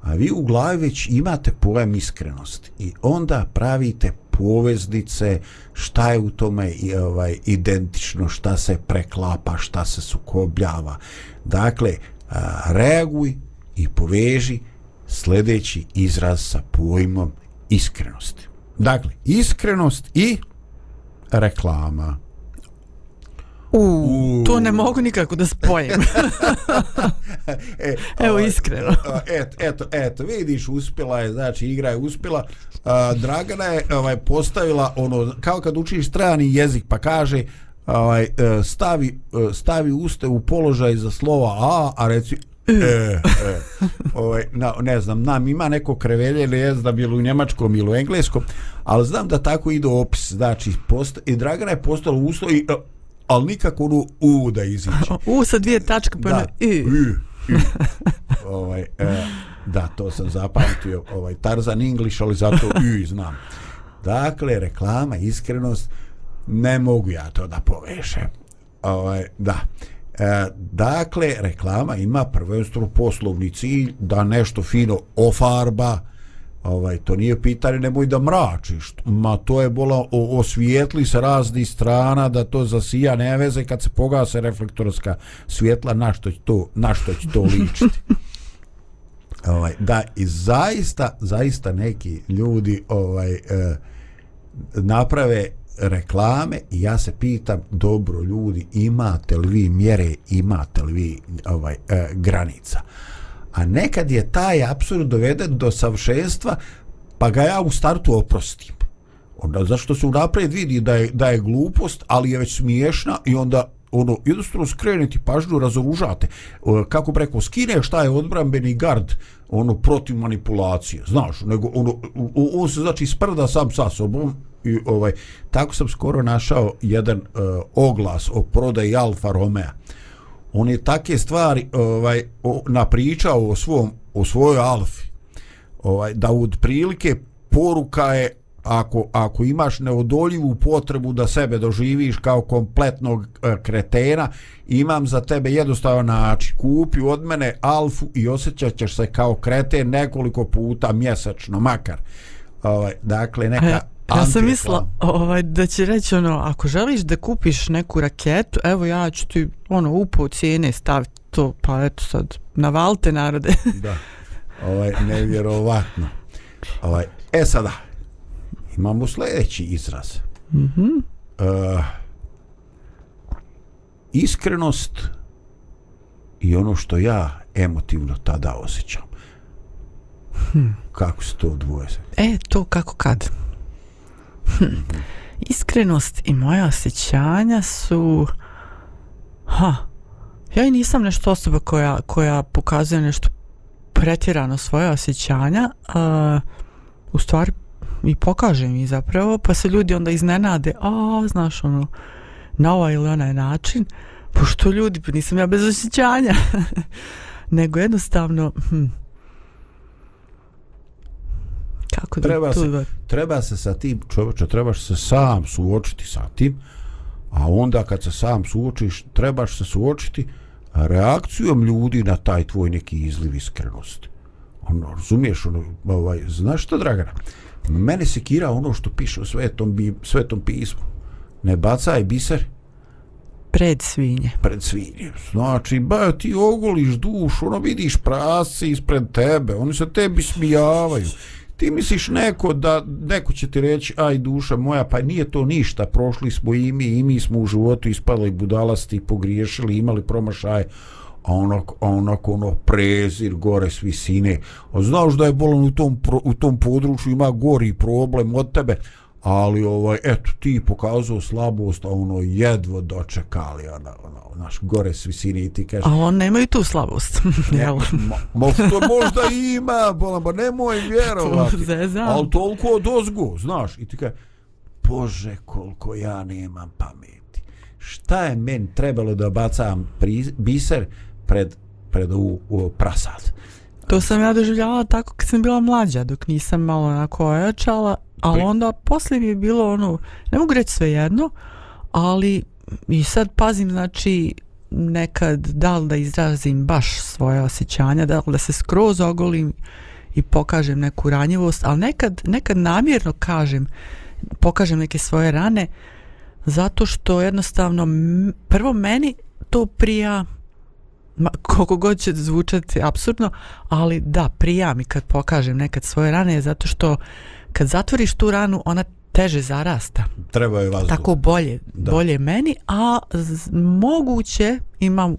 a vi u glavi već imate pojam iskrenosti i onda pravite poveznice šta je u tome i, ovaj identično šta se preklapa šta se sukobljava. Dakle a, reaguj i poveži sljedeći izraz sa pojmom iskrenosti. Dakle iskrenost i reklama. U, to ne mogu nikako da spojim. (laughs) e, (laughs) Evo, iskreno. Eto, eto, eto, vidiš, uspjela je, znači igra je uspjela. A, Dragana je ovaj, postavila ono, kao kad učiš strani jezik, pa kaže ovaj, e, stavi, e, stavi uste u položaj za slova A, a reci E, e. Ovaj, na, ne znam, nam ima neko krevelje ili je da bilo u njemačkom ili u engleskom, ali znam da tako ide opis. Znači, post, i Dragana je postala uslov i, e, ali nikako ono U da iziđe. (laughs) U sa dvije tačke pa da, i. i, i. (laughs) ovaj, e, da, to sam zapamtio, ovaj, Tarzan English, ali zato i znam. Dakle, reklama, iskrenost, ne mogu ja to da povežem. Ovaj, da. E, dakle, reklama ima prvenstveno poslovni cilj da nešto fino ofarba, ovaj to nije pitanje nemoj da mračiš. Ma to je bola o, osvijetli sa raznih strana da to zasija ne veze kad se pogase reflektorska svjetla na što će to na što će to ličiti. (laughs) Ovaj da i zaista zaista neki ljudi ovaj e, naprave reklame i ja se pitam dobro ljudi imate li vi mjere imate li vi ovaj e, granica a nekad je taj apsurd doveden do savršenstva pa ga ja u startu oprostim. Onda zašto se unaprijed vidi da je, da je glupost ali je već smiješna i onda ono jednostavno skreneti pažnju razoružate. E, kako preko skine šta je odbrambeni gard ono protiv manipulacije znaš nego ono on se znači sprda sam sa sobom i ovaj tako sam skoro našao jedan uh, oglas o prodaji Alfa Romeo on je take stvari ovaj o, napričao o svom o svojoj Alfi ovaj da od prilike poruka je ako, ako imaš neodoljivu potrebu da sebe doživiš kao kompletnog e, kretena, imam za tebe jednostavan način. Kupi od mene alfu i osjećat ćeš se kao kreten nekoliko puta mjesečno, makar. Ovaj, dakle, neka Ja, sam mislila ovaj, da će reći ono, ako želiš da kupiš neku raketu, evo ja ću ti ono upo cijene staviti to, pa eto sad, navalite narode. da. Ovaj, nevjerovatno. Ovaj, e sada, imamo sljedeći izraz. Mm uh, iskrenost i ono što ja emotivno tada osjećam. Hm. Kako se to dvoje? E, to kako kad? Hm. Iskrenost i moja osjećanja su... Ha, ja i nisam nešto osoba koja, koja pokazuje nešto pretjerano svoje osjećanja. A, u stvari i pokažem i zapravo, pa se ljudi onda iznenade, a, znaš, ono, na ovaj ili onaj način, pošto ljudi, pa nisam ja bez osjećanja, (laughs) nego jednostavno, hm, kako da Treba se, treba se sa tim, čovječe, trebaš se sam suočiti sa tim, a onda kad se sam suočiš, trebaš se suočiti reakcijom ljudi na taj tvoj neki izliv iskrenosti. Ono, razumiješ, ono, ovaj, znaš što, Dragana? Mene se kira ono što piše u svetom, bi, svetom pismu. Ne bacaj biser pred svinje. pred svinje. Znači, ba, ti ogoliš dušu, ono vidiš prasce ispred tebe, oni se tebi smijavaju. Ti misliš neko da, neko će ti reći, aj duša moja, pa nije to ništa, prošli smo i mi, i mi smo u životu ispali budalasti, pogriješili, imali promašaje, a onako, a onako ono prezir gore s visine. A znaš da je bolan u tom, pro, u tom području ima gori problem od tebe, ali ovaj eto ti pokazao slabost a ono jedvo dočekali ona ono naš gore s visine i ti kaže A on nemaju tu slabost. (laughs) Jel? mo, to možda ima bola ba nemoj vjerovati (laughs) Zezam. ali toliko od ozgo znaš i ti kaže bože koliko ja nemam pameti šta je meni trebalo da bacam pri, biser pred pred u, u prasad To sam ja doživljavala tako kad sam bila mlađa, dok nisam malo onako ojačala, ali onda poslije mi je bilo ono, ne mogu reći sve jedno, ali i sad pazim, znači, nekad da li da izrazim baš svoje osjećanja, da li da se skroz ogolim i pokažem neku ranjivost, ali nekad, nekad namjerno kažem, pokažem neke svoje rane, zato što jednostavno prvo meni to prija ma, koliko god će zvučati absurdno, ali da, prija mi kad pokažem nekad svoje rane, zato što kad zatvoriš tu ranu, ona teže zarasta. treba je vazduh Tako bolje, Da. bolje meni, a moguće imam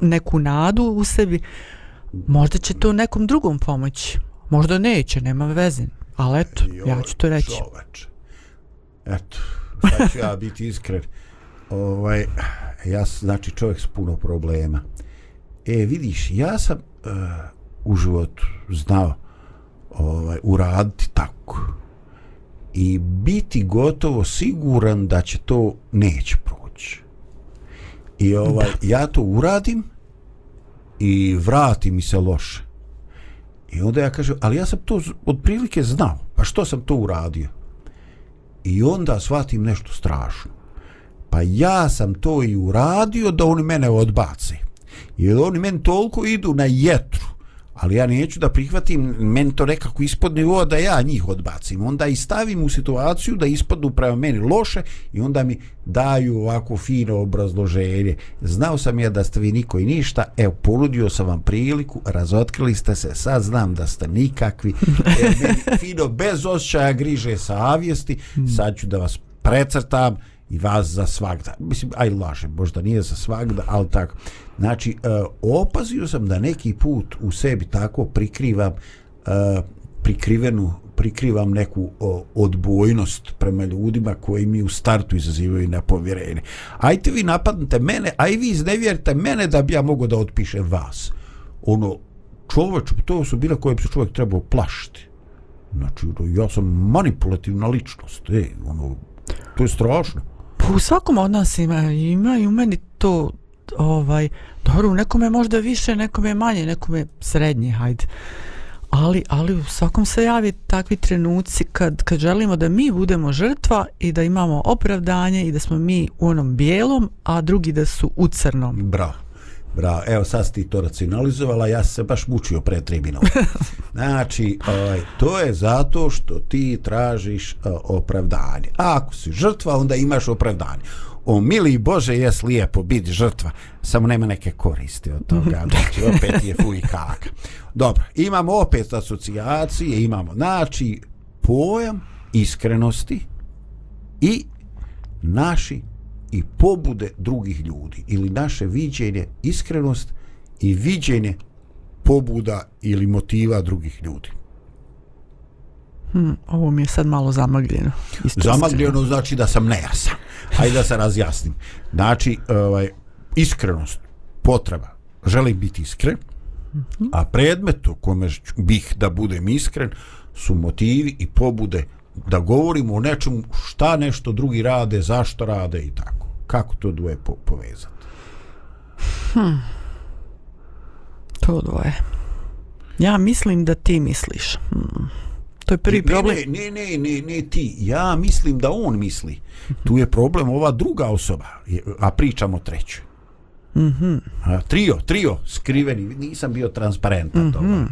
neku nadu u sebi, možda će to nekom drugom pomoći. Možda neće, nema veze. Ali eto, ja ću to reći. Čoveče. Eto, sad ću ja biti iskren. Ovaj, ja sam, znači čovjek s puno problema. E, vidiš, ja sam uh, u životu znao ovaj, uraditi tako. I biti gotovo siguran da će to neće proći. I ovaj, ja to uradim i vrati mi se loše. I onda ja kažem, ali ja sam to z- otprilike znao, pa što sam to uradio? I onda shvatim nešto strašno. Pa ja sam to i uradio da oni mene odbace. Jer oni meni toliko idu na jetru, ali ja neću da prihvatim meni to nekako ispod nivoa da ja njih odbacim. Onda i stavim u situaciju da ispadnu prema meni loše i onda mi daju ovako fino obrazloženje. Znao sam ja da ste vi niko i ništa, evo, ponudio sam vam priliku, razotkrili ste se, sad znam da ste nikakvi, (laughs) evo, meni fino, bez osjećaja griže savjesti, sad ću da vas precrtam i vas za svagda. Mislim, aj laže, možda nije za svagda, ali tako. Znači, e, opazio sam da neki put u sebi tako prikrivam e, prikrivenu prikrivam neku o, odbojnost prema ljudima koji mi u startu izazivaju nepovjerenje. Ajte vi napadnete mene, a i vi iznevjerite mene da bi ja mogao da otpišem vas. Ono, čoveč, to su bile koje bi se čovjek trebao plašiti. Znači, ono, ja sam manipulativna ličnost. E, ono, to je strašno. Pa u svakom od nas ima, ima i u meni to ovaj, dobro, u nekome možda više, nekome manje, nekome srednje, hajde. Ali, ali u svakom se javi takvi trenuci kad, kad želimo da mi budemo žrtva i da imamo opravdanje i da smo mi u onom bijelom, a drugi da su u crnom. Bravo. Bravo, evo sad si ti to racionalizovala, ja se baš mučio pre tri minuta. (laughs) Znači, ovaj, to je zato što ti tražiš uh, opravdanje. A ako si žrtva, onda imaš opravdanje. O mili Bože, jes lijepo biti žrtva, samo nema neke koristi od toga, (laughs) znači opet je fuj kaka. Dobro, imamo opet asocijacije, imamo, znači, pojam iskrenosti i naši i pobude drugih ljudi ili naše viđenje iskrenost i viđenje pobuda ili motiva drugih ljudi. Hm, ovo mi je sad malo zamagljeno. Isto Zamagljeno znači da sam nejasan. Hajde da se razjasnim. Znači, ovaj, iskrenost, potreba, želim biti iskren, a predmet u kome bih da budem iskren su motivi i pobude da govorimo o nečemu šta nešto drugi rade, zašto rade i tako. Kako to dvoje po povezati? To dvoje. Ja mislim da ti misliš. Hm. To je prvi problem. Ne, ne, ne, ne, ne ti. Ja mislim da on misli. Tu je problem ova druga osoba, a pričamo treću. Mm a, trio, trio, skriveni, nisam bio transparentan mm -hmm.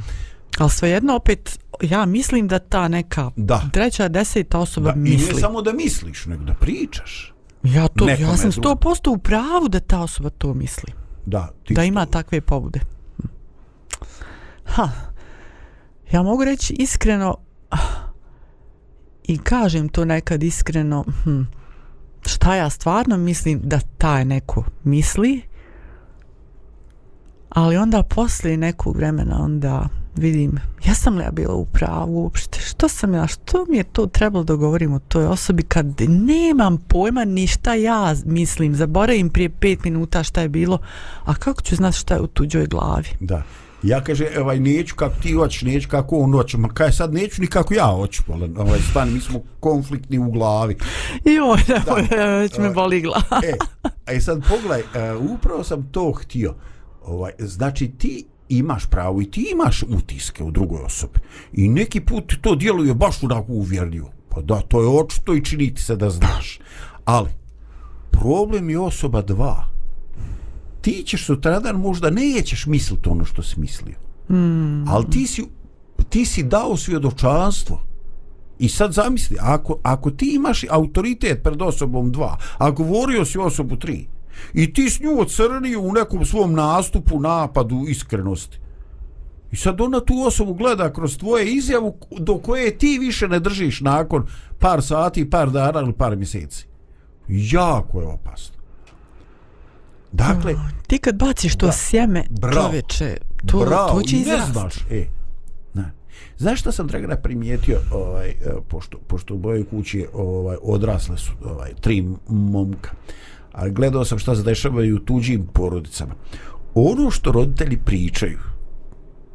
Ali svejedno opet, ja mislim da ta neka Da. treća, deseta osoba Da, I ne misli. samo da misliš, nego da pričaš. Ja, to, ja sam drugom. 100% u pravu da ta osoba to misli. Da, ti da što- ima takve pobude. Ha. Ja mogu reći iskreno ah, i kažem to nekad iskreno hm, šta ja stvarno mislim da taj neko misli ali onda poslije nekog vremena onda vidim, ja sam li ja bila u pravu uopšte, što sam ja, što mi je to trebalo da govorim o toj osobi kad nemam pojma ni šta ja mislim, zaboravim prije pet minuta šta je bilo, a kako ću znati šta je u tuđoj glavi? Da. Ja kaže, ovaj, neću kako ti hoćeš, neću kako on hoće. Ma kaj sad neću ni kako ja hoću. ali, Ovaj, stani, mi smo konfliktni u glavi. Joj, nemoj, već me boli glava. E, i sad pogledaj, uh, upravo sam to htio. Ovaj, znači ti imaš pravo i ti imaš utiske u drugoj osobi. I neki put to djeluje baš onako uvjerljivo. Pa da, to je očito i činiti se da znaš. Ali, problem je osoba dva. Ti ćeš sutradan možda nećeš misliti ono što si mislio. Mm. Ali ti si, ti si dao svjedočanstvo. I sad zamisli, ako, ako ti imaš autoritet pred osobom dva, a govorio si osobu tri, i ti s nju ocrnio u nekom svom nastupu, napadu, iskrenosti. I sad ona tu osobu gleda kroz tvoje izjavu do koje ti više ne držiš nakon par sati, par dana ili par mjeseci. Jako je opasno. Dakle, Oh, ti kad baciš to da. sjeme, Bravo. čoveče, to, bravo, to će i ne izrasti. znaš, e. Ne. Znaš šta sam Dragana primijetio, ovaj, e, pošto, pošto u mojoj kući ovaj, odrasle su ovaj, tri momka, a gledao sam šta se dešava i u tuđim porodicama. Ono što roditelji pričaju,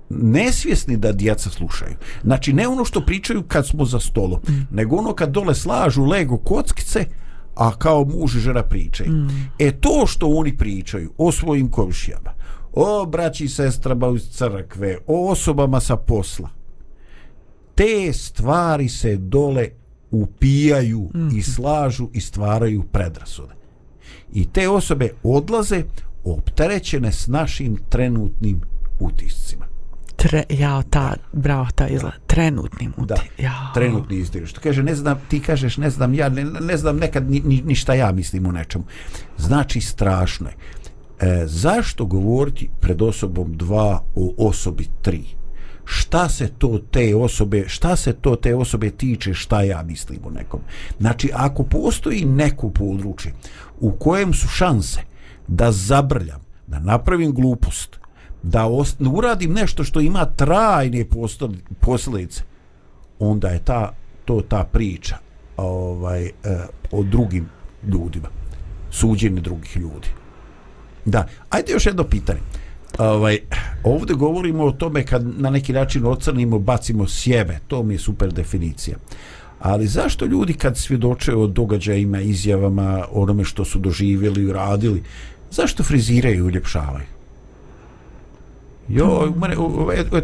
nesvjesni da djeca slušaju. Znači, ne ono što pričaju kad smo za stolom, mm. nego ono kad dole slažu Lego kockice, a kao muž i žena pričaju. Mm. E to što oni pričaju o svojim komšijama, o braći i sestrama iz crkve, o osobama sa posla, te stvari se dole upijaju mm. i slažu i stvaraju predrasude. I te osobe odlaze opterećene s našim trenutnim utiscima. Tre, jao, ta, bravo, ta izgleda, trenutnim uti. Da, jao. trenutni izdir. Što kaže, ne znam, ti kažeš, ne znam, ja ne, ne znam nekad ni, ni, ni šta ja mislim u nečemu. Znači, strašno je. E, zašto govoriti pred osobom dva o osobi tri? Šta se to te osobe, šta se to te osobe tiče, šta ja mislim o nekom? Znači, ako postoji neko područje u kojem su šanse da zabrljam, da napravim glupost, da ost, uradim nešto što ima trajne posljedice, onda je ta to ta priča ovaj eh, o drugim ljudima suđenje drugih ljudi da ajde još jedno pitanje ovaj ovdje govorimo o tome kad na neki način ocrnimo bacimo sjeme. To mi je super definicija. Ali zašto ljudi kad svjedoče o događajima izjavama onome što su doživjeli i radili zašto friziraju i uljepšavaju? Jo, mene,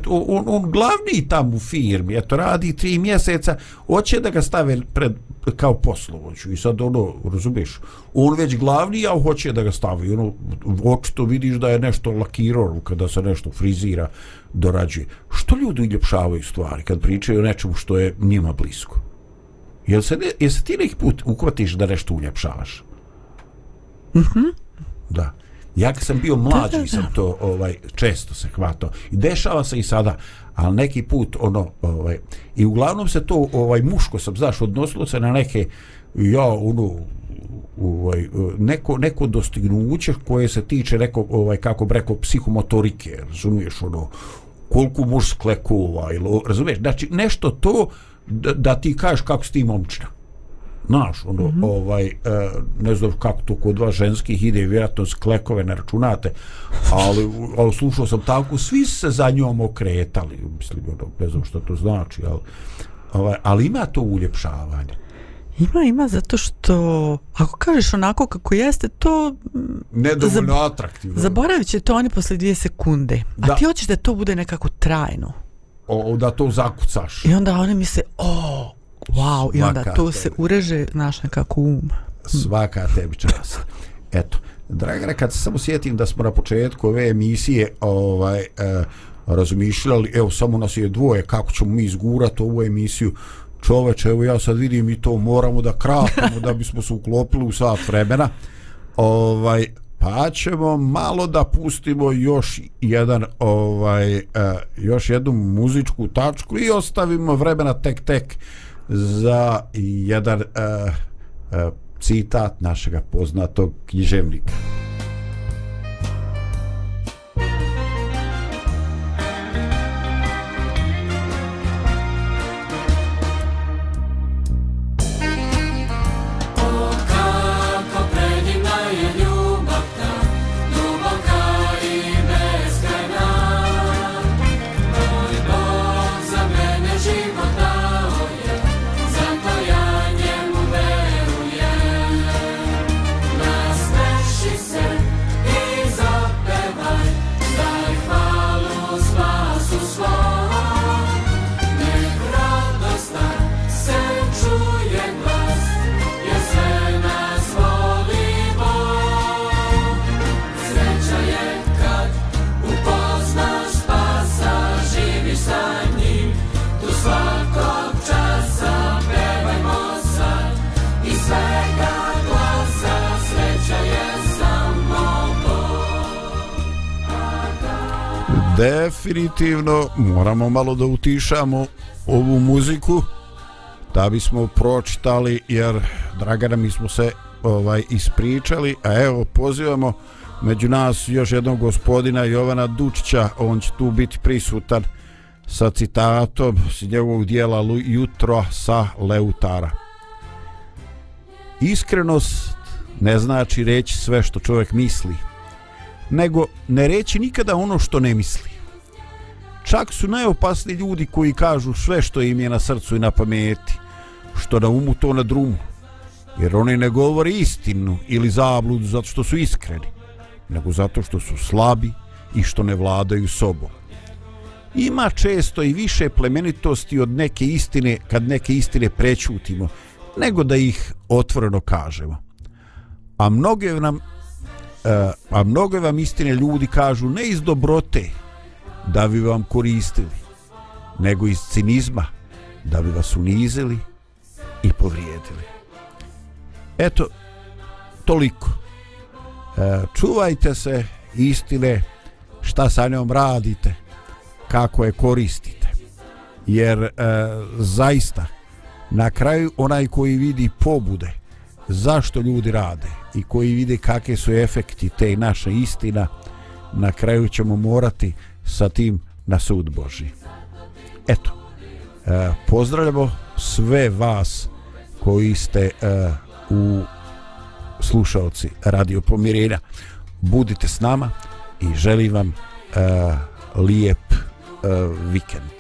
on, on glavni tam u firmi, eto, radi tri mjeseca, hoće da ga stave pred, kao poslovođu. I sad ono, razumiješ, on već glavni, a hoće da ga stavi. Ono, očito vidiš da je nešto lakirao kada se nešto frizira, dorađuje. Što ljudi uljepšavaju stvari kad pričaju o nečemu što je njima blisko? Jel se, ne, jel se ti neki put uhvatiš da nešto uljepšavaš? Mhm. Da. Ja kad sam bio mlađi sam to ovaj često se hvatao. I dešava se i sada, ali neki put ono ovaj i uglavnom se to ovaj muško sam znaš odnosilo se na neke ja ono ovaj neko neko dostignuće koje se tiče neko ovaj kako bi rekao psihomotorike, razumiješ ono koliko možeš sklekova ili razumiješ, znači nešto to da, da ti kažeš kako si ti momčina znaš, ono, mm -hmm. ovaj, e, ne znam kako to kod vas ženskih ide, vjerojatno sklekove ne računate, ali, ali slušao sam tako, svi se za njom okretali, mislim, ono, ne znam što to znači, ali, ovaj, ali ima to uljepšavanje. Ima, ima, zato što ako kažeš onako kako jeste, to... mm, Nedovoljno zab atraktivno. Zaboravit će to oni posle dvije sekunde. A Da. ti hoćeš da to bude nekako trajno. O, da to zakucaš. I onda oni misle, o, wow, i onda to se tebi. ureže, znaš, nekako um. svaka tebi čast. Eto, Dragana, kad se samo sjetim da smo na početku ove emisije ovaj, e, razmišljali, evo, samo nas je dvoje, kako ćemo mi izgurati ovu emisiju, čoveče, evo ja sad vidim i to moramo da kratimo da bismo se uklopili u sat vremena. Ovaj, pa ćemo malo da pustimo još jedan ovaj uh, još jednu muzičku tačku i ostavimo vremena tek tek za jedan uh, uh, citat našega poznatog književnika. Definitivno moramo malo da utišamo ovu muziku da bismo pročitali jer Dragana mi smo se ovaj ispričali a evo pozivamo među nas još jednog gospodina Jovana Dučića. On će tu biti prisutan sa citatom s njegovog dijela Jutro sa Leutara. Iskrenost ne znači reći sve što čovjek misli nego ne reći nikada ono što ne misli. Čak su najopasniji ljudi koji kažu sve što im je na srcu i na pameti što na umu to na drumu. Jer oni ne govore istinu ili zabludu zato što su iskreni nego zato što su slabi i što ne vladaju sobom. Ima često i više plemenitosti od neke istine kad neke istine prećutimo nego da ih otvoreno kažemo. A mnoge nam E, a mnoge vam istine ljudi kažu ne iz dobrote da bi vam koristili nego iz cinizma da bi vas unizili i povrijedili. Eto toliko. E, čuvajte se istine šta sa njom radite kako je koristite. Jer e, zaista na kraju onaj koji vidi pobude zašto ljudi rade i koji vide kakve su efekti te naše istina na kraju ćemo morati sa tim na sud Boži. Eto e, pozdravljamo sve vas koji ste e, u slušaoci Radio Pomirenja. Budite s nama i želim vam e, lijep e, vikend.